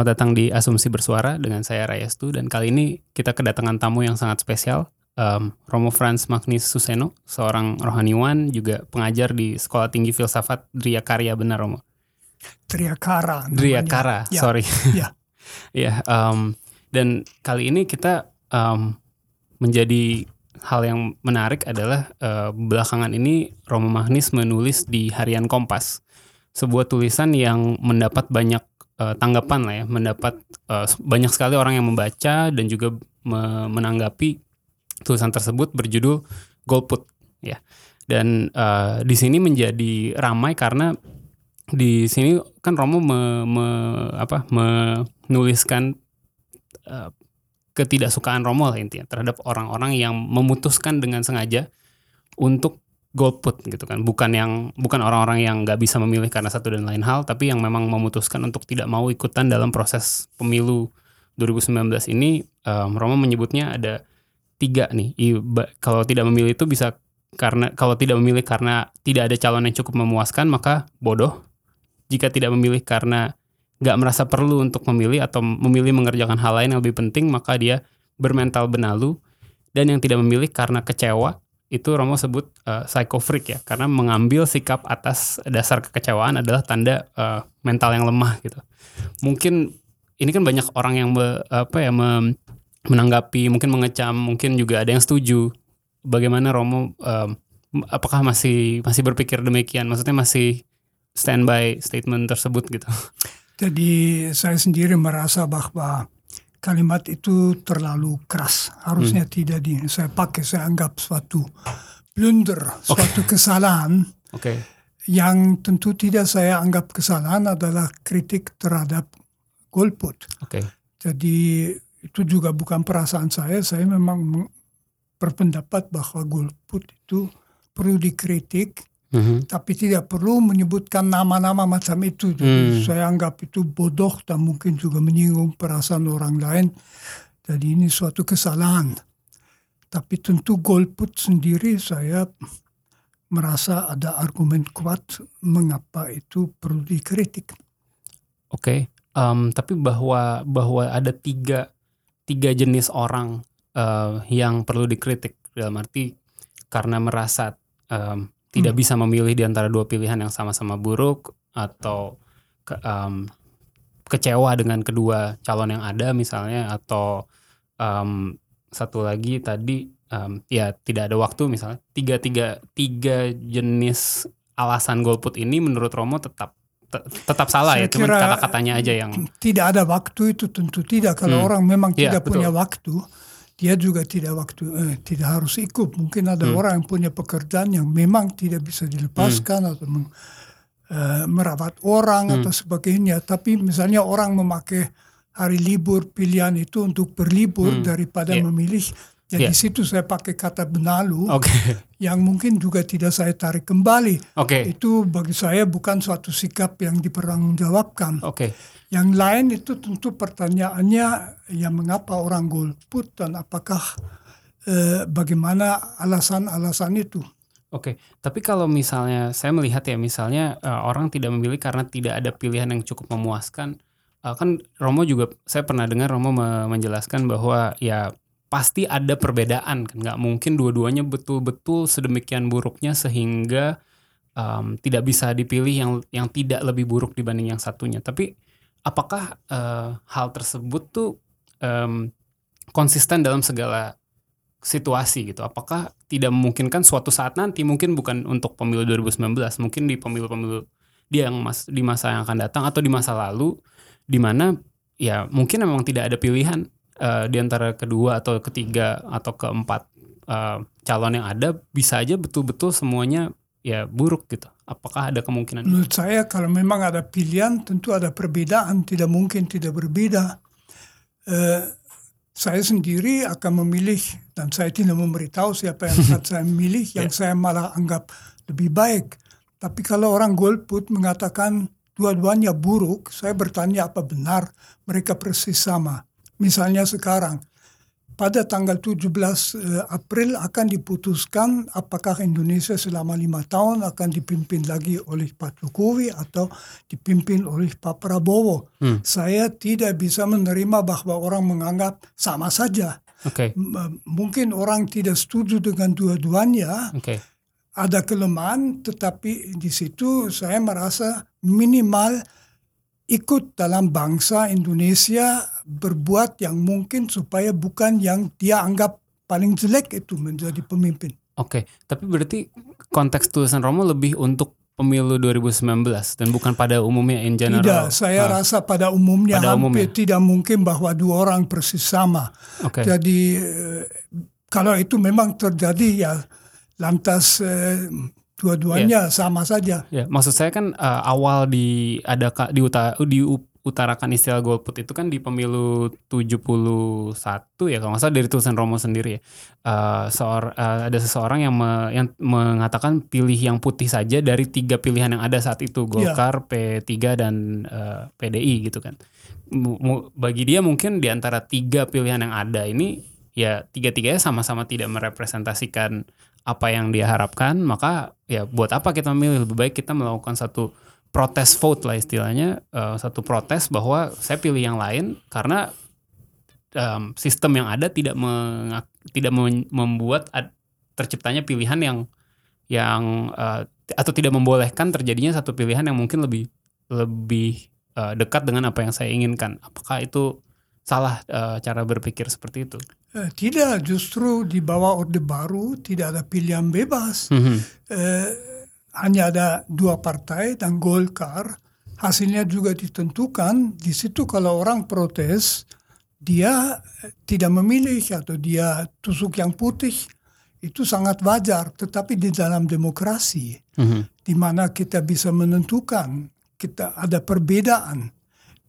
Selamat datang di Asumsi Bersuara dengan saya Rayastu dan kali ini kita kedatangan tamu yang sangat spesial um, Romo Franz Magnus Suseno, seorang rohaniwan juga pengajar di Sekolah Tinggi Filsafat Dria Karya benar Romo. Triakara. namanya. Dria Kara, Ya, sorry. Ya. Ya, um, dan kali ini kita um, menjadi hal yang menarik adalah uh, belakangan ini Romo Magnis menulis di Harian Kompas sebuah tulisan yang mendapat banyak uh, tanggapan lah ya, mendapat uh, banyak sekali orang yang membaca dan juga me- menanggapi tulisan tersebut berjudul Golput ya. Dan uh, di sini menjadi ramai karena di sini kan Romo me- me- apa menuliskan uh, ketidaksukaan Romo lah intinya terhadap orang-orang yang memutuskan dengan sengaja untuk golput gitu kan. Bukan yang bukan orang-orang yang nggak bisa memilih karena satu dan lain hal tapi yang memang memutuskan untuk tidak mau ikutan dalam proses pemilu 2019 ini um, Romo menyebutnya ada tiga nih. Kalau tidak memilih itu bisa karena kalau tidak memilih karena tidak ada calon yang cukup memuaskan maka bodoh. Jika tidak memilih karena nggak merasa perlu untuk memilih atau memilih mengerjakan hal lain yang lebih penting maka dia bermental benalu. Dan yang tidak memilih karena kecewa itu Romo sebut uh, psycho freak ya. Karena mengambil sikap atas dasar kekecewaan adalah tanda uh, mental yang lemah gitu. Mungkin ini kan banyak orang yang be- apa ya mem- menanggapi mungkin mengecam mungkin juga ada yang setuju. Bagaimana Romo um, apakah masih masih berpikir demikian? Maksudnya masih standby statement tersebut gitu? Jadi saya sendiri merasa bahwa kalimat itu terlalu keras. Harusnya Hmm. tidak di saya pakai, saya anggap suatu blunder, suatu kesalahan oke yang tentu tidak saya anggap kesalahan adalah kritik terhadap golput. oke Jadi itu juga bukan perasaan saya, saya memang berpendapat bahwa golput itu perlu dikritik Mhm. tapi tidak perlu menyebutkan nama-nama macam itu. Jadi Hmm. saya anggap itu bodoh dan mungkin juga menyinggung perasaan orang lain. Jadi ini suatu kesalahan. Tapi tentu golput sendiri saya merasa ada argumen kuat mengapa itu perlu dikritik. Oke, em, tapi bahwa bahwa ada tiga tiga jenis orang eh, yang perlu dikritik dalam arti karena merasa em, tidak bisa memilih di antara dua pilihan yang sama-sama buruk atau ke- em, kecewa dengan kedua calon yang ada misalnya atau em, satu lagi tadi em, ya tidak ada waktu misalnya tiga tiga tiga jenis alasan golput ini menurut Romo tetap te- tetap salah ya Saya cuma kira- kata-katanya aja yang Tidak ada waktu itu tentu tidak. Kalau Hmm. orang memang Iya, tidak betul. punya waktu, dia juga tidak waktu eh, tidak harus ikut. Mungkin ada Hmm. orang yang punya pekerjaan yang memang tidak bisa dilepaskan atau meng- eh, merawat orang Hmm. atau sebagainya. Tapi misalnya orang memakai hari libur pilihan itu untuk berlibur Hmm. daripada Iya. memilih. Jadi di situ saya pakai kata benalu Oke, yang mungkin juga tidak saya tarik kembali. oke, Itu bagi saya bukan suatu sikap yang dipertanggungjawabkan. oke, Yang lain itu tentu pertanyaannya ya mengapa orang golput dan apakah eh, bagaimana alasan-alasan itu. oke. Tapi kalau misalnya saya melihat ya, misalnya eh, orang tidak memilih karena tidak ada pilihan yang cukup memuaskan, eh, kan Romo juga saya pernah dengar Romo me- menjelaskan bahwa ya pasti ada perbedaan kan, nggak mungkin dua-duanya betul-betul sedemikian buruknya sehingga em, tidak bisa dipilih yang yang tidak lebih buruk dibanding yang satunya. Tapi apakah eh, hal tersebut tuh em, konsisten dalam segala situasi gitu. Apakah tidak memungkinkan suatu saat nanti mungkin bukan untuk pemilu 2019, mungkin di pemilu-pemilu dia yang mas, di masa yang akan datang atau di masa lalu di mana ya mungkin memang tidak ada pilihan eh, di antara kedua atau ketiga atau keempat uh, calon yang ada bisa aja betul-betul semuanya ya buruk gitu. Apakah ada kemungkinan? Menurut saya kalau memang ada pilihan tentu ada perbedaan, tidak mungkin tidak berbeda. Uh, saya sendiri akan memilih dan saya tidak memberitahu siapa yang akan saya milih yang yeah. saya malah anggap lebih baik. Tapi kalau orang golput mengatakan dua-duanya buruk, saya bertanya apa benar mereka persis sama. Misalnya sekarang, pada tanggal 17 eh, April akan diputuskan apakah Indonesia selama lima tahun akan dipimpin lagi oleh Pak Jokowi atau dipimpin oleh Pak Prabowo. Hmm. Saya tidak bisa menerima bahwa orang menganggap sama saja. Okay. Mungkin orang tidak setuju dengan dua-duanya. Okay. Ada kelemahan, tetapi di situ saya merasa minimal ikut dalam bangsa Indonesia berbuat yang mungkin supaya bukan yang dia anggap paling jelek itu menjadi pemimpin. Oke, tapi berarti konteks tulisan Romo lebih untuk pemilu 2019 dan bukan pada umumnya in general. Tidak, saya nah, rasa pada umumnya pada hampir umumnya. tidak mungkin bahwa dua orang persis sama. Okay. Jadi eh, kalau itu memang terjadi ya lantas eh, Dua-duanya yeah. sama saja. Ya, yeah. maksud saya kan uh, awal di ada di utara di utarakan istilah golput itu kan di pemilu 71 ya kalau nggak salah dari tulisan Romo sendiri ya. Uh, seor, uh, ada seseorang yang me, yang mengatakan pilih yang putih saja dari tiga pilihan yang ada saat itu iya. Golkar, yeah. P3 dan uh, PDI gitu kan. M bagi dia mungkin di antara tiga pilihan yang ada ini ya tiga-tiganya sama-sama tidak merepresentasikan apa yang dia harapkan, maka ya buat apa kita memilih lebih baik kita melakukan satu protes vote lah istilahnya, uh, satu protes bahwa saya pilih yang lain karena um, sistem yang ada tidak meng, tidak membuat ad, terciptanya pilihan yang yang uh, atau tidak membolehkan terjadinya satu pilihan yang mungkin lebih lebih uh, dekat dengan apa yang saya inginkan. Apakah itu salah uh, cara berpikir seperti itu? Eh, tidak, justru di bawah Orde Baru tidak ada pilihan bebas. Mm -hmm. eh, hanya ada dua partai dan Golkar. Hasilnya juga ditentukan. Di situ kalau orang protes, dia tidak memilih atau dia tusuk yang putih. Itu sangat wajar. Tetapi di dalam demokrasi, mm -hmm. di mana kita bisa menentukan, kita ada perbedaan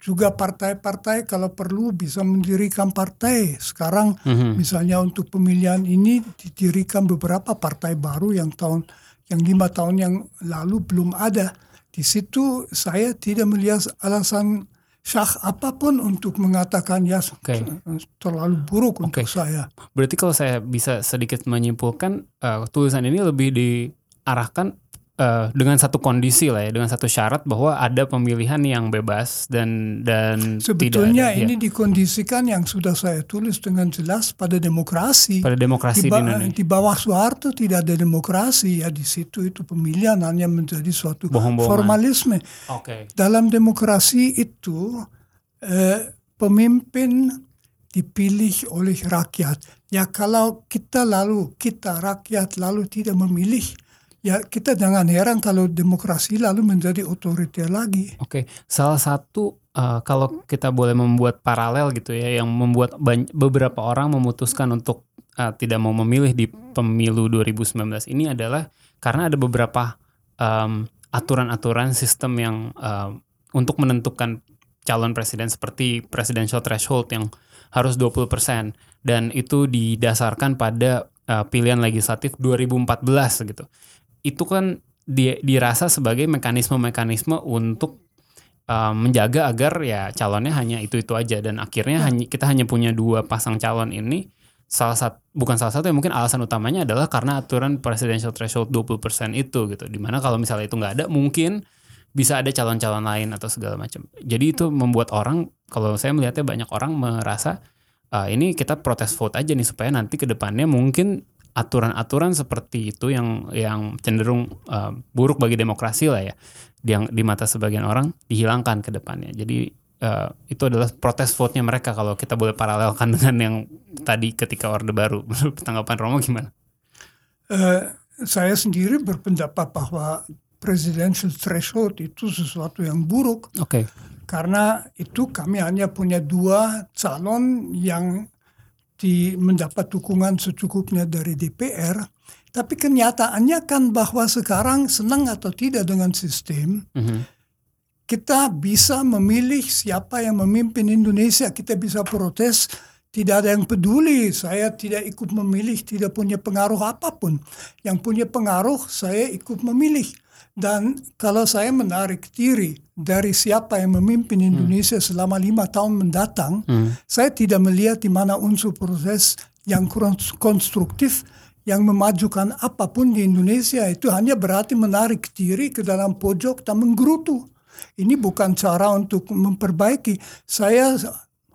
juga partai-partai kalau perlu bisa mendirikan partai. Sekarang mm-hmm. misalnya untuk pemilihan ini didirikan beberapa partai baru yang tahun yang lima tahun yang lalu belum ada. Di situ saya tidak melihat alasan syah apa pun untuk mengatakan ya okay. terlalu buruk okay. untuk saya. Berarti kalau saya bisa sedikit menyimpulkan uh, tulisan ini lebih diarahkan uh, dengan satu kondisi lah ya, dengan satu syarat bahwa ada pemilihan yang bebas dan dan sebetulnya tidak ada, ini ya. dikondisikan yang sudah saya tulis dengan jelas pada demokrasi. Pada demokrasi di, ba di, di bawah Soeharto tidak ada demokrasi ya di situ itu pemilihan hanya menjadi suatu formalisme. Okay. Dalam demokrasi itu eh, pemimpin dipilih oleh rakyat. Ya kalau kita lalu kita rakyat lalu tidak memilih ya kita jangan heran kalau demokrasi lalu menjadi otoriter lagi. Oke, salah satu uh, kalau kita boleh membuat paralel gitu ya, yang membuat beberapa orang memutuskan untuk uh, tidak mau memilih di pemilu 2019 ini adalah karena ada beberapa aturan aturan-aturan sistem yang uh, untuk menentukan calon presiden seperti presidential threshold yang harus 20% dan itu didasarkan pada uh, pilihan legislatif 2014 gitu itu kan di, dirasa sebagai mekanisme-mekanisme untuk uh, menjaga agar ya calonnya hanya itu-itu aja. Dan akhirnya ya. hanya kita hanya punya dua pasang calon ini. Salah satu bukan salah satu yang mungkin alasan utamanya adalah karena aturan presidential threshold 20% itu gitu. Di mana kalau misalnya itu nggak ada mungkin bisa ada calon-calon lain atau segala macam. Jadi itu membuat orang kalau saya melihatnya banyak orang merasa uh, ini kita protes vote aja nih supaya nanti ke depannya mungkin aturan-aturan seperti itu yang yang cenderung uh, buruk bagi demokrasi lah ya yang di mata sebagian orang dihilangkan ke depannya. Jadi uh, itu adalah protes vote-nya mereka kalau kita boleh paralelkan dengan yang tadi ketika Orde Baru. Menurut tanggapan Romo gimana? Uh, saya sendiri berpendapat bahwa presidential threshold itu sesuatu yang buruk. Oke. Okay. Karena itu kami hanya punya dua calon yang di, mendapat dukungan secukupnya dari DPR. Tapi kenyataannya kan bahwa sekarang senang atau tidak dengan sistem, Mhm. kita bisa memilih siapa yang memimpin Indonesia. Kita bisa protes, tidak ada yang peduli. Saya tidak ikut memilih, tidak punya pengaruh apa pun. Yang punya pengaruh, saya ikut memilih. Dan kalau saya menarik diri dari siapa yang memimpin Indonesia selama lima tahun mendatang, Hmm. saya tidak melihat di mana unsur proses yang kurang konstruktif yang memajukan apa pun di Indonesia itu hanya berarti menarik diri ke dalam pojok dan menggerutu. Ini bukan cara untuk memperbaiki. Saya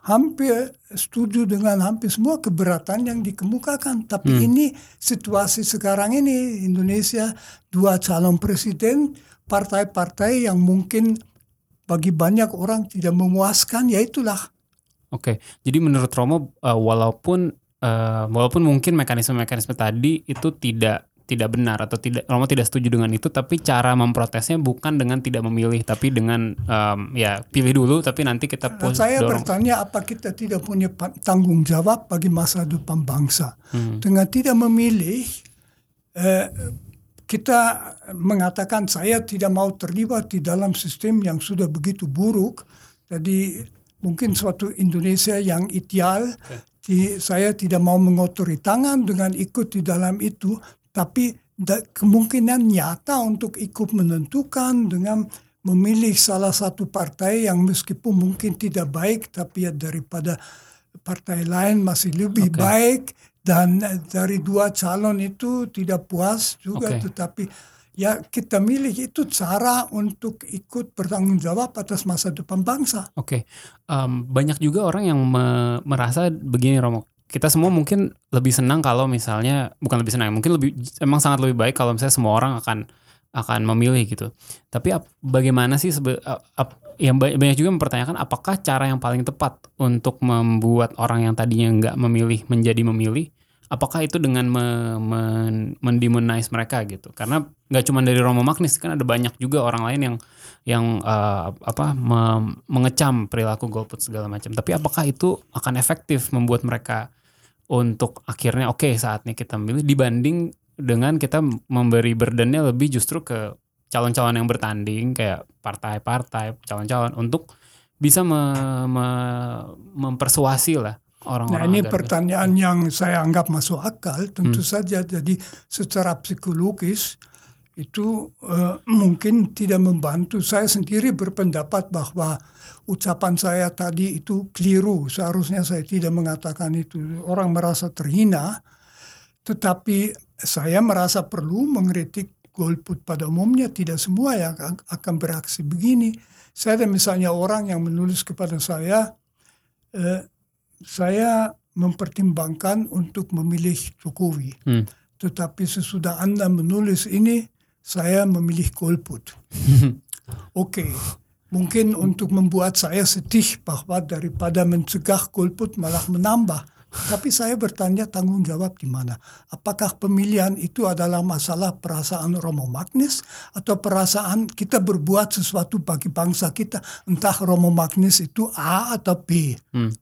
hampir setuju dengan hampir semua keberatan yang dikemukakan. Tapi ini situasi sekarang ini Indonesia dua calon presiden, partai-partai yang mungkin bagi banyak orang tidak memuaskan, ya itulah Oke, jadi menurut Romo uh, walaupun uh, walaupun mungkin mekanisme-mekanisme tadi itu tidak tidak benar atau tidak Romo tidak setuju dengan itu, tapi cara memprotesnya bukan dengan tidak memilih, tapi dengan um, ya pilih dulu, tapi nanti kita Dan pos- saya dorong. bertanya apa kita tidak punya tanggung jawab bagi masa depan bangsa. Hmm. Dengan tidak memilih, eh, kita mengatakan saya tidak mau terlibat di dalam sistem yang sudah begitu buruk. Jadi mungkin suatu Indonesia yang ideal, di, saya tidak mau mengotori tangan dengan ikut di dalam itu, tapi kemungkinan nyata untuk ikut menentukan dengan memilih salah satu partai yang meskipun mungkin tidak baik, tapi ya daripada partai lain masih lebih Oke. baik dan eh, dari dua calon itu tidak puas juga, Oke. tetapi ya kita milih itu cara untuk ikut bertanggung jawab atas masa depan bangsa. Oke, Em, banyak juga orang yang me- merasa begini Romo. Kita semua mungkin lebih senang kalau misalnya bukan lebih senang, mungkin lebih emang sangat lebih baik kalau misalnya semua orang akan akan memilih gitu. Tapi ap- bagaimana sih sebe- a- ap- yang ba- banyak juga mempertanyakan apakah cara yang paling tepat untuk membuat orang yang tadinya nggak memilih menjadi memilih? Apakah itu dengan me- men- mendemonize mereka gitu? Karena nggak cuma dari Romo Magnis kan ada banyak juga orang lain yang yang eh, apa me- mengecam perilaku golput segala macam. Tapi apakah itu akan efektif membuat mereka untuk akhirnya oke saatnya kita memilih dibanding dengan kita memberi burdennya lebih justru ke calon-calon yang bertanding kayak partai-partai calon-calon untuk bisa me- me- mempersuasi lah Nah orang-orang. ini agar- pertanyaan yang saya anggap masuk akal, tentu saja. Jadi secara psikologis itu eh, mungkin tidak membantu. Saya sendiri berpendapat bahwa ucapan saya tadi itu keliru. Seharusnya saya tidak mengatakan itu. Orang merasa terhina, tetapi saya merasa perlu mengkritik golput pada umumnya. Tidak semua yang akan- akan beraksi begini. Saya ada misalnya orang yang menulis kepada saya, eh, saya mempertimbangkan untuk memilih Jokowi. Hmm. Tetapi sesudah Anda menulis ini, saya memilih golput. Oke, mungkin untuk membuat saya sedih bahwa daripada mencegah golput malah menambah. Tapi saya bertanya tanggung jawab di mana? Apakah pemilihan itu adalah masalah perasaan Romo Magnis atau perasaan kita berbuat sesuatu bagi bangsa kita? Entah Romo Magnis itu A atau B. Hmm.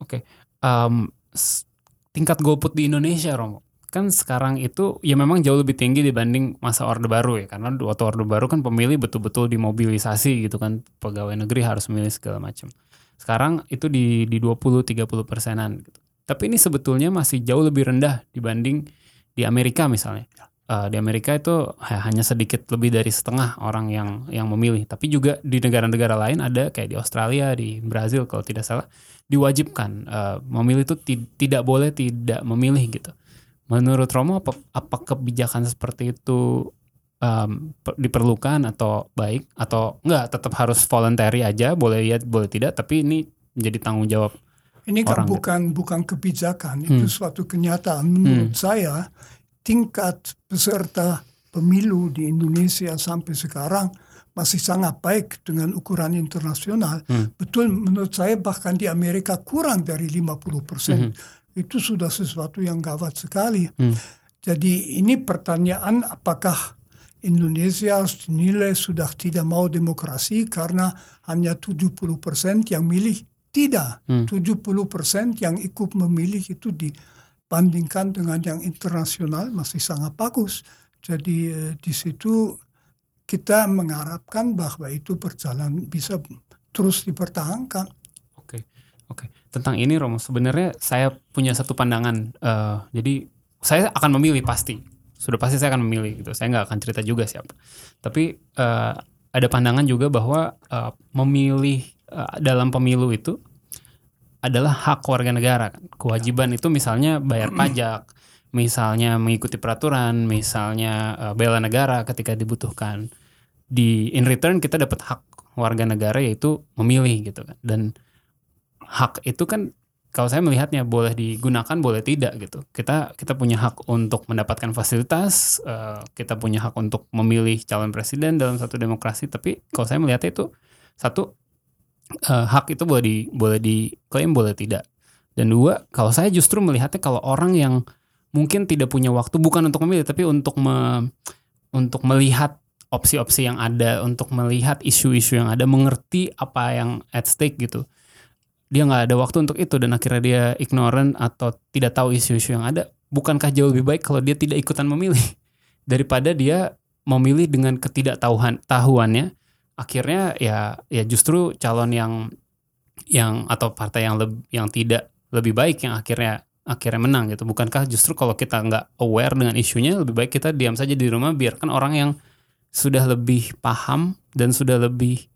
Oke, Em, s- tingkat golput di Indonesia, Romo, kan sekarang itu ya memang jauh lebih tinggi dibanding masa Orde Baru ya, karena waktu Orde Baru kan pemilih betul-betul dimobilisasi gitu kan, pegawai negeri harus memilih segala macam. Sekarang itu di di 20-30 persenan gitu. Tapi ini sebetulnya masih jauh lebih rendah dibanding di Amerika misalnya. Eh, di Amerika itu ha- hanya sedikit lebih dari setengah orang yang yang memilih. Tapi juga di negara-negara lain ada kayak di Australia, di Brazil kalau tidak salah diwajibkan eh, memilih itu ti- tidak boleh tidak memilih gitu. Menurut Romo apa, apa kebijakan seperti itu per- diperlukan atau baik atau enggak tetap harus voluntary aja boleh ya boleh tidak tapi ini menjadi tanggung jawab Ini kan Orang gitu. bukan bukan kebijakan, itu suatu kenyataan. Menurut saya, tingkat peserta pemilu di Indonesia sampai sekarang masih sangat baik dengan ukuran internasional. Betul, menurut saya bahkan di Amerika kurang dari 50 persen. Itu sudah sesuatu yang gawat sekali. Jadi ini pertanyaan apakah Indonesia dinilai sudah tidak mau demokrasi karena hanya 70 persen yang milih Tidak. Hmm. 70% yang ikut memilih itu dibandingkan dengan yang internasional masih sangat bagus. Jadi eh, di situ kita mengharapkan bahwa itu berjalan bisa terus dipertahankan. Oke. Tentang ini Romo, sebenarnya saya punya satu pandangan. eh, jadi saya akan memilih pasti, sudah pasti saya akan memilih gitu. Saya nggak akan cerita juga siapa. Tapi eh, ada pandangan juga bahwa eh, memilih eh, dalam pemilu itu adalah hak warga negara. Kan. Kewajiban itu misalnya bayar pajak, misalnya mengikuti peraturan, misalnya eh, bela negara ketika dibutuhkan. Di in return kita dapat hak warga negara yaitu memilih gitu kan. Dan hak itu kan kalau saya melihatnya boleh digunakan boleh tidak gitu. Kita kita punya hak untuk mendapatkan fasilitas, eh, kita punya hak untuk memilih calon presiden dalam satu demokrasi. Tapi kalau saya melihatnya itu satu eh, hak itu boleh di boleh diklaim boleh tidak. Dan dua kalau saya justru melihatnya kalau orang yang mungkin tidak punya waktu bukan untuk memilih tapi untuk me- untuk melihat opsi-opsi yang ada, untuk melihat isu-isu yang ada, mengerti apa yang at stake gitu dia nggak ada waktu untuk itu dan akhirnya dia ignorant atau tidak tahu isu-isu yang ada, bukankah jauh lebih baik kalau dia tidak ikutan memilih? Daripada dia memilih dengan ketidaktahuan tahuannya akhirnya ya ya justru calon yang yang atau partai yang leb- yang tidak lebih baik yang akhirnya akhirnya menang gitu. Bukankah justru kalau kita nggak aware dengan isunya lebih baik kita diam saja di rumah biarkan orang yang sudah lebih paham dan sudah lebih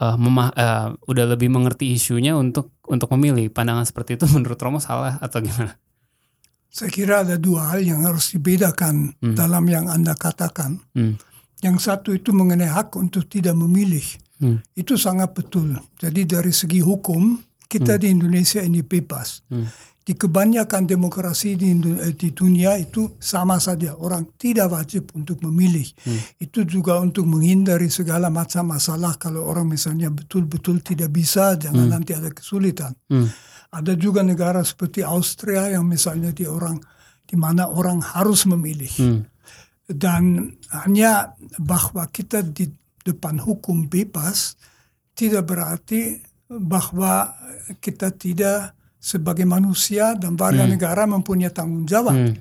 eh, memah- eh, udah lebih mengerti isunya untuk untuk memilih pandangan seperti itu menurut Romo salah atau gimana? Saya kira ada dua hal yang harus dibedakan Hmm. dalam yang Anda katakan. Hmm. Yang satu itu mengenai hak untuk tidak memilih. Hmm. Itu sangat betul. Jadi dari segi hukum, kita di Indonesia ini bebas. Hmm. Di kebanyakan demokrasi di, eh, di dunia itu sama saja. Orang tidak wajib untuk memilih. Hmm. Itu juga untuk menghindari segala macam masalah. Kalau orang misalnya betul-betul tidak bisa, jangan nanti ada kesulitan. Hmm. Ada juga negara seperti Austria yang misalnya di orang di mana orang harus memilih. Hmm. Dan hanya bahwa kita di depan hukum bebas tidak berarti bahwa kita tidak sebagai manusia dan warga negara mempunyai tanggung jawab. Hmm.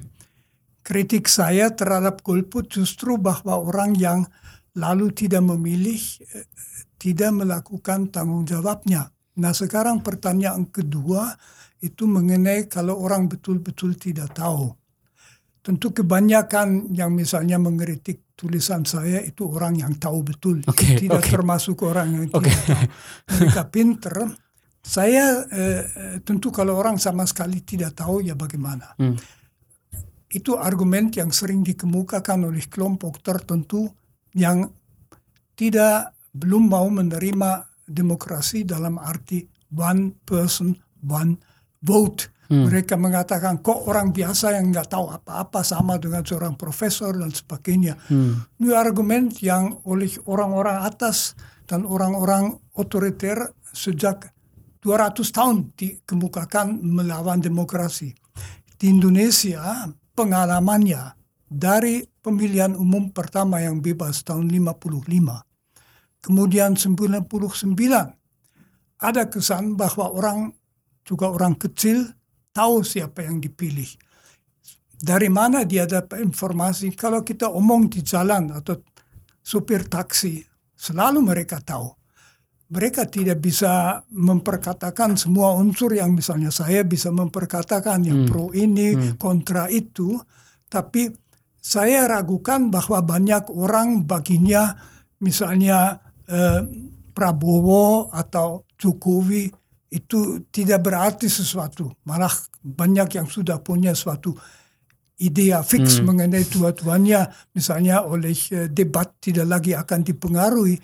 Kritik saya terhadap golput justru bahwa orang yang lalu tidak memilih eh, tidak melakukan tanggung jawabnya. Nah sekarang pertanyaan kedua itu mengenai kalau orang betul-betul tidak tahu. Tentu kebanyakan yang misalnya mengkritik tulisan saya itu orang yang tahu betul. Oke, tidak oke. termasuk orang yang Oke. tidak tahu. Mereka pinter. Saya eh, eh, tentu kalau orang sama sekali tidak tahu ya bagaimana. Hmm. Itu argumen yang sering dikemukakan oleh kelompok tertentu yang tidak belum mau menerima demokrasi dalam arti one person one vote. Hmm. Mereka mengatakan kok orang biasa yang nggak tahu apa-apa sama dengan seorang profesor dan sebagainya. Hmm. Ini argumen yang oleh orang-orang atas dan orang-orang otoriter sejak 200 tahun dikemukakan melawan demokrasi. Di Indonesia pengalamannya dari pemilihan umum pertama yang bebas tahun 55, kemudian 99, ada kesan bahwa orang juga orang kecil tahu siapa yang dipilih. Dari mana dia dapat informasi? Kalau kita omong di jalan atau supir taksi, selalu mereka tahu. Mereka tidak bisa memperkatakan semua unsur yang misalnya saya bisa memperkatakan yang pro ini, kontra itu. Tapi saya ragukan bahwa banyak orang baginya misalnya eh, Prabowo atau Jokowi itu tidak berarti sesuatu. Malah banyak yang sudah punya suatu idea fix mengenai dua-duanya. Misalnya oleh eh, debat tidak lagi akan dipengaruhi.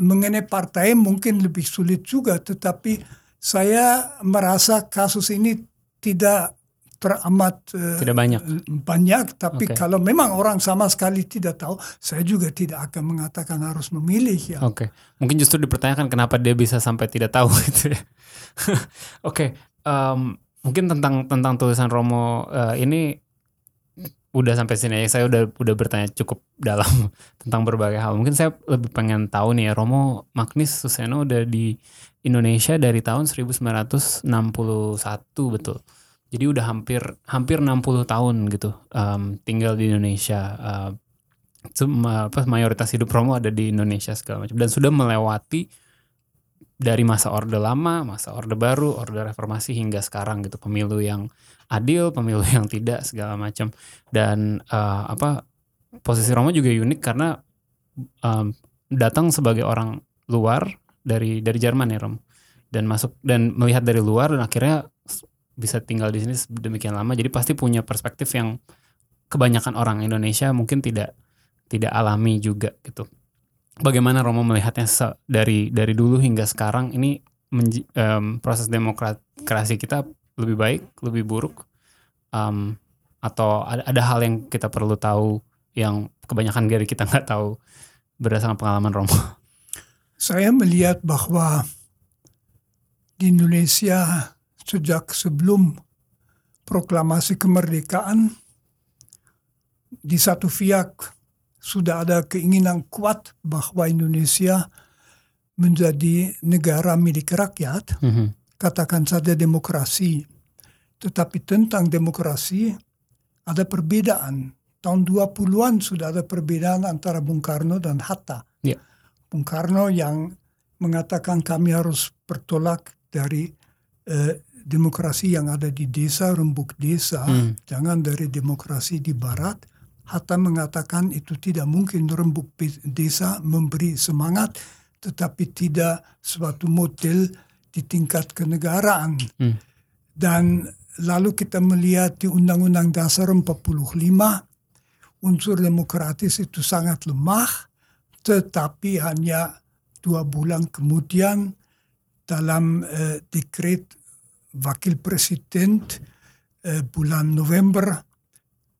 Mengenai partai mungkin lebih sulit juga. Tetapi saya merasa kasus ini tidak teramat eh, Tidak banyak. banyak, tapi Oke. kalau memang orang sama sekali tidak tahu, saya juga tidak akan mengatakan harus memilih ya. Oke, mungkin justru dipertanyakan kenapa dia bisa sampai tidak tahu gitu ya. Oke, em, mungkin tentang tentang tulisan Romo eh, ini udah sampai sini ya saya udah udah bertanya cukup dalam tentang berbagai hal. Mungkin saya lebih pengen tahu nih ya Romo Magnis Suseno udah di Indonesia dari tahun 1961 betul. Jadi udah hampir hampir 60 tahun gitu um, tinggal di Indonesia. Uh, apa mayoritas hidup Romo ada di Indonesia segala macam dan sudah melewati dari masa orde lama, masa orde baru, orde reformasi hingga sekarang gitu. Pemilu yang adil, pemilu yang tidak segala macam. Dan uh, apa posisi Romo juga unik karena um, datang sebagai orang luar dari dari Jerman ya Rom. Dan masuk dan melihat dari luar dan akhirnya bisa tinggal di sini demikian lama. Jadi pasti punya perspektif yang kebanyakan orang Indonesia mungkin tidak tidak alami juga gitu bagaimana Romo melihatnya dari dari dulu hingga sekarang ini um, proses demokrasi kita lebih baik, lebih buruk, um, atau ada, ada hal yang kita perlu tahu yang kebanyakan dari kita nggak tahu berdasarkan pengalaman Romo. Saya melihat bahwa di Indonesia sejak sebelum proklamasi kemerdekaan di satu pihak sudah ada keinginan kuat bahwa Indonesia menjadi negara milik rakyat, mm-hmm. katakan saja demokrasi. Tetapi tentang demokrasi ada perbedaan. Tahun 20-an sudah ada perbedaan antara Bung Karno dan Hatta. Yeah. Bung Karno yang mengatakan kami harus bertolak dari eh, demokrasi yang ada di desa, rembuk desa, mm. jangan dari demokrasi di barat Hatta mengatakan itu tidak mungkin rembuk desa memberi semangat tetapi tidak suatu model di tingkat kenegaraan. Hmm. Dan lalu kita melihat di Undang-Undang Dasar 45 unsur demokratis itu sangat lemah tetapi hanya dua bulan kemudian dalam eh, dekret wakil presiden eh, bulan November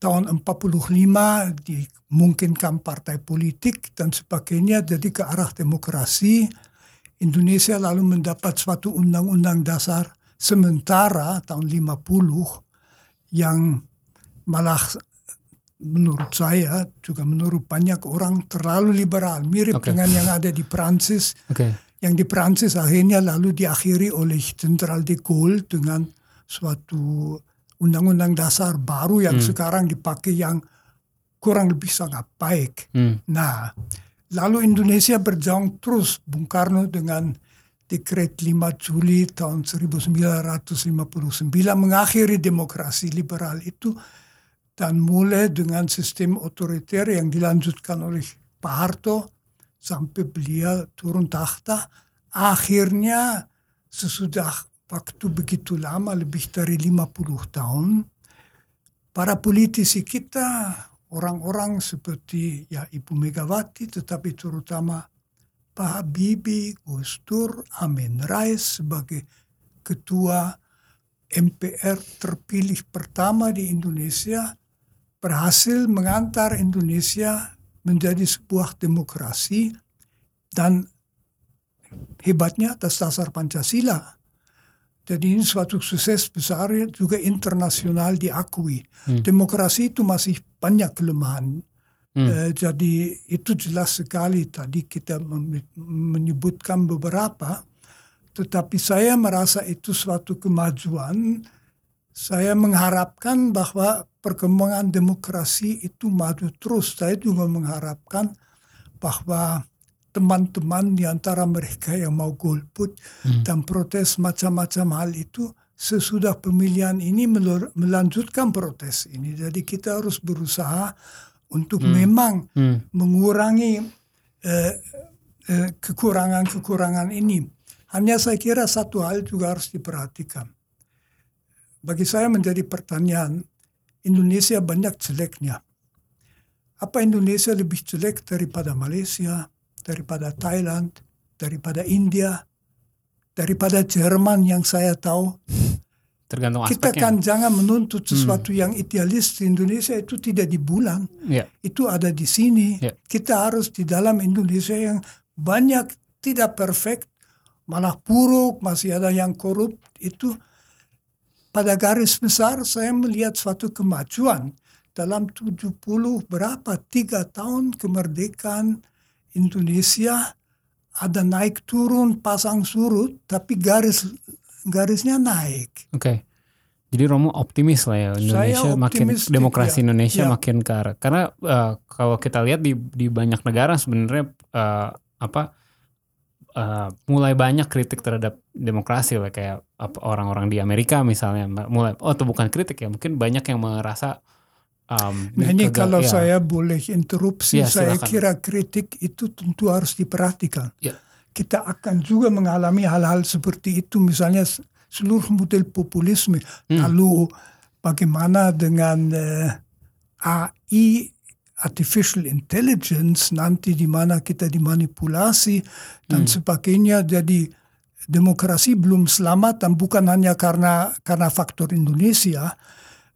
tahun 45 dimungkinkan partai politik dan sebagainya jadi ke arah demokrasi. Indonesia lalu mendapat suatu undang-undang dasar sementara tahun 50 yang malah menurut saya juga menurut banyak orang terlalu liberal mirip okay. dengan yang ada di Prancis. Okay. Yang di Prancis akhirnya lalu diakhiri oleh Jenderal de Gaulle dengan suatu undang-undang dasar baru yang hmm. sekarang dipakai yang kurang lebih sangat baik. Hmm. Nah, lalu Indonesia berjuang terus Bung Karno dengan dekret 5 Juli tahun 1959 mengakhiri demokrasi liberal itu dan mulai dengan sistem otoriter yang dilanjutkan oleh Pak Harto sampai beliau turun tahta. Akhirnya sesudah waktu begitu lama, lebih dari 50 tahun, para politisi kita, orang-orang seperti ya Ibu Megawati, tetapi terutama Pak Habibie, Gus Dur, Amin Rais sebagai ketua MPR terpilih pertama di Indonesia, berhasil mengantar Indonesia menjadi sebuah demokrasi dan hebatnya atas dasar Pancasila jadi ini suatu sukses besar juga internasional diakui. Hmm. Demokrasi itu masih banyak kelemahan. Hmm. Eh, jadi itu jelas sekali tadi kita menyebutkan beberapa. Tetapi saya merasa itu suatu kemajuan. Saya mengharapkan bahwa perkembangan demokrasi itu maju terus. Saya juga mengharapkan bahwa teman-teman di antara mereka yang mau golput hmm. dan protes macam-macam hal itu sesudah pemilihan ini melanjutkan protes ini. Jadi kita harus berusaha untuk hmm. memang hmm. mengurangi eh, eh, kekurangan-kekurangan ini. Hanya saya kira satu hal juga harus diperhatikan. Bagi saya menjadi pertanyaan, Indonesia banyak jeleknya. Apa Indonesia lebih jelek daripada Malaysia, daripada Thailand, daripada India, daripada Jerman yang saya tahu. Tergantung Kita kan jangan menuntut sesuatu hmm. yang idealis di Indonesia itu tidak di bulan. Yeah. Itu ada di sini. Yeah. Kita harus di dalam Indonesia yang banyak tidak perfect, malah buruk, masih ada yang korup. Itu pada garis besar saya melihat suatu kemajuan. dalam 70 berapa tiga tahun kemerdekaan Indonesia ada naik turun pasang surut tapi garis garisnya naik. Oke. Okay. Jadi Romo optimis lah ya Indonesia makin demokrasi ya. Indonesia ya. makin ke arah. Karena uh, kalau kita lihat di di banyak negara sebenarnya uh, apa uh, mulai banyak kritik terhadap demokrasi lah kayak orang-orang di Amerika misalnya mulai oh itu bukan kritik ya mungkin banyak yang merasa um, nah ini kalau ya. saya boleh interupsi ya, saya kira kritik itu tentu harus diperhatikan. Ya. Kita akan juga mengalami hal-hal seperti itu misalnya seluruh model populisme. Hmm. Lalu bagaimana dengan uh, eh, AI artificial intelligence nanti di mana kita dimanipulasi dan hmm. sebagainya jadi demokrasi belum selamat dan bukan hanya karena karena faktor Indonesia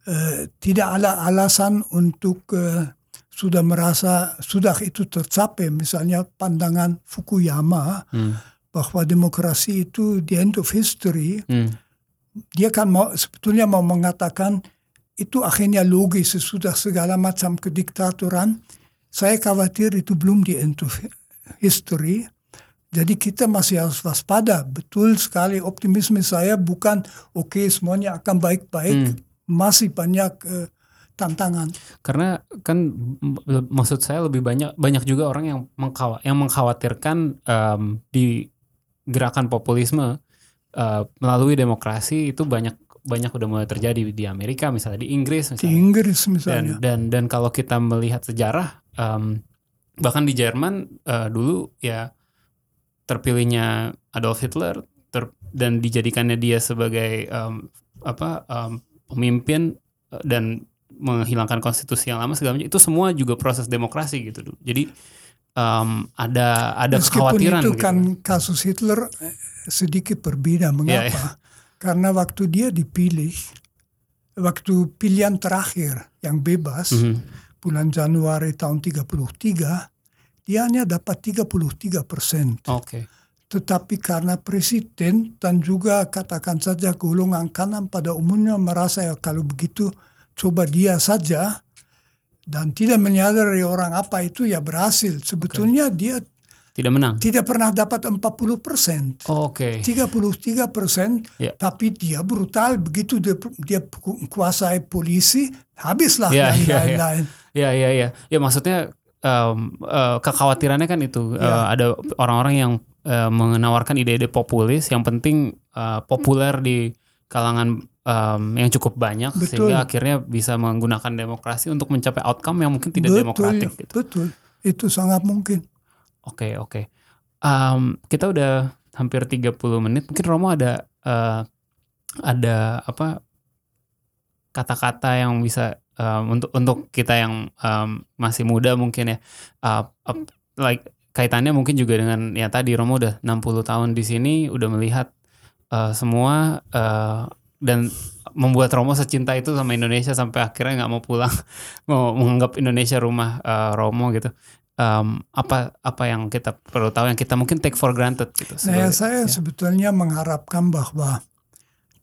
uh, tidak ada alasan untuk uh, sudah merasa sudah itu tercapai misalnya pandangan Fukuyama hmm bahwa demokrasi itu the end of history, hmm. dia kan mau, sebetulnya mau mengatakan itu akhirnya logis sesudah segala macam kediktatoran. Saya khawatir itu belum the end of history. Jadi kita masih harus waspada. Betul sekali optimisme saya bukan oke okay, semuanya akan baik-baik. Hmm. Masih banyak uh, tantangan. Karena kan maksud saya lebih banyak banyak juga orang yang mengkhawat, yang mengkhawatirkan um, di gerakan populisme uh, melalui demokrasi itu banyak banyak udah mulai terjadi di Amerika misalnya di Inggris misalnya. Di Inggris misalnya. Dan dan, dan kalau kita melihat sejarah um, bahkan di Jerman uh, dulu ya terpilihnya Adolf Hitler ter, dan dijadikannya dia sebagai um, apa um, pemimpin uh, dan menghilangkan konstitusi yang lama segala macam itu semua juga proses demokrasi gitu. Jadi um, ada ada Meskipun kekhawatiran itu gitu. kan kasus Hitler eh, sedikit berbeda mengapa yeah, yeah. karena waktu dia dipilih waktu pilihan terakhir yang bebas mm -hmm. bulan Januari tahun 33 dia hanya dapat 33 persen okay. Tetapi karena presiden dan juga katakan saja golongan kanan pada umumnya merasa ya kalau begitu coba dia saja dan tidak menyadari orang apa itu ya berhasil. Sebetulnya okay. dia tidak menang. Tidak pernah dapat 40 persen. Oh, Oke. Okay. 33 persen. Yeah. Tapi dia brutal begitu dia, dia kuasai polisi habislah yeah, dan yeah, lain-lain. Ya ya ya. Ya maksudnya um, uh, kekhawatirannya kan itu yeah. uh, ada orang-orang yang uh, menawarkan ide-ide populis yang penting uh, populer di kalangan um, yang cukup banyak betul. sehingga akhirnya bisa menggunakan demokrasi untuk mencapai outcome yang mungkin tidak betul, demokratik gitu. Betul. Itu sangat mungkin. Oke, okay, oke. Okay. Um, kita udah hampir 30 menit. Mungkin Romo ada uh, ada apa kata-kata yang bisa um, untuk untuk kita yang um, masih muda mungkin ya uh, uh, like kaitannya mungkin juga dengan ya tadi Romo udah 60 tahun di sini udah melihat uh, semua uh, dan membuat Romo secinta itu sama Indonesia sampai akhirnya nggak mau pulang mau menganggap Indonesia rumah uh, Romo gitu um, apa apa yang kita perlu tahu yang kita mungkin take for granted gitu nah, saya ya. sebetulnya mengharapkan bahwa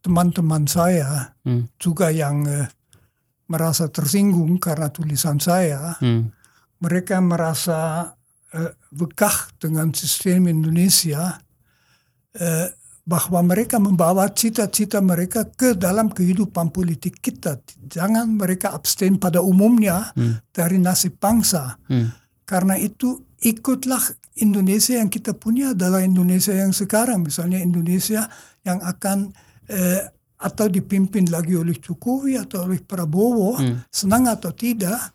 teman-teman saya hmm. juga yang uh, merasa tersinggung karena tulisan saya hmm. mereka merasa bekah dengan sistem Indonesia uh, bahwa mereka membawa cita-cita mereka ke dalam kehidupan politik kita. Jangan mereka abstain pada umumnya hmm. dari nasib bangsa. Hmm. Karena itu ikutlah Indonesia yang kita punya adalah Indonesia yang sekarang. Misalnya Indonesia yang akan eh, atau dipimpin lagi oleh Jokowi atau oleh Prabowo, hmm. senang atau tidak.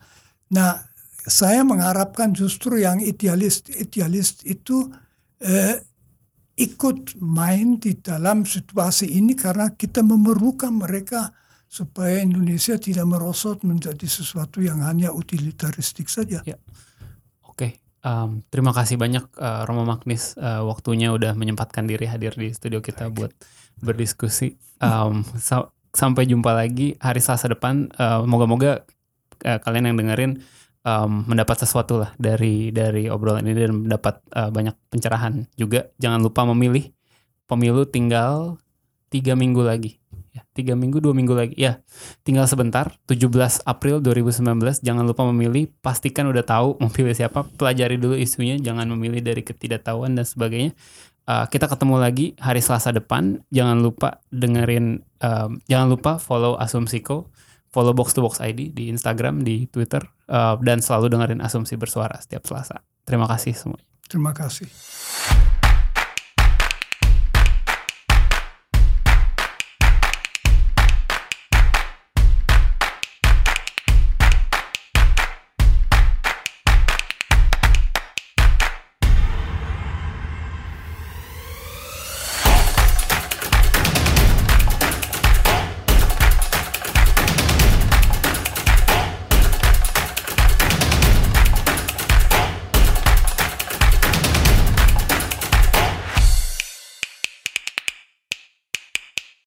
Nah, saya mengharapkan justru yang idealis-idealis itu eh, ikut main di dalam situasi ini karena kita memerlukan mereka supaya Indonesia tidak merosot menjadi sesuatu yang hanya utilitaristik saja. Ya. Oke, um, terima kasih banyak uh, Romo Magnis uh, waktunya udah menyempatkan diri hadir di studio kita Baik. buat berdiskusi. Um, sa sampai jumpa lagi hari Selasa depan. Uh, moga-moga uh, kalian yang dengerin um, mendapat sesuatu lah dari dari obrolan ini dan mendapat uh, banyak pencerahan juga. Jangan lupa memilih pemilu tinggal tiga minggu lagi. ya tiga minggu dua minggu lagi. Ya tinggal sebentar 17 April 2019 jangan lupa memilih pastikan udah tahu mau pilih siapa pelajari dulu isunya jangan memilih dari ketidaktahuan dan sebagainya. Uh, kita ketemu lagi hari Selasa depan. Jangan lupa dengerin um, jangan lupa follow Asumsiko follow Box to Box ID di Instagram di Twitter uh, dan selalu dengerin Asumsi bersuara setiap Selasa terima kasih semua Terima kasih.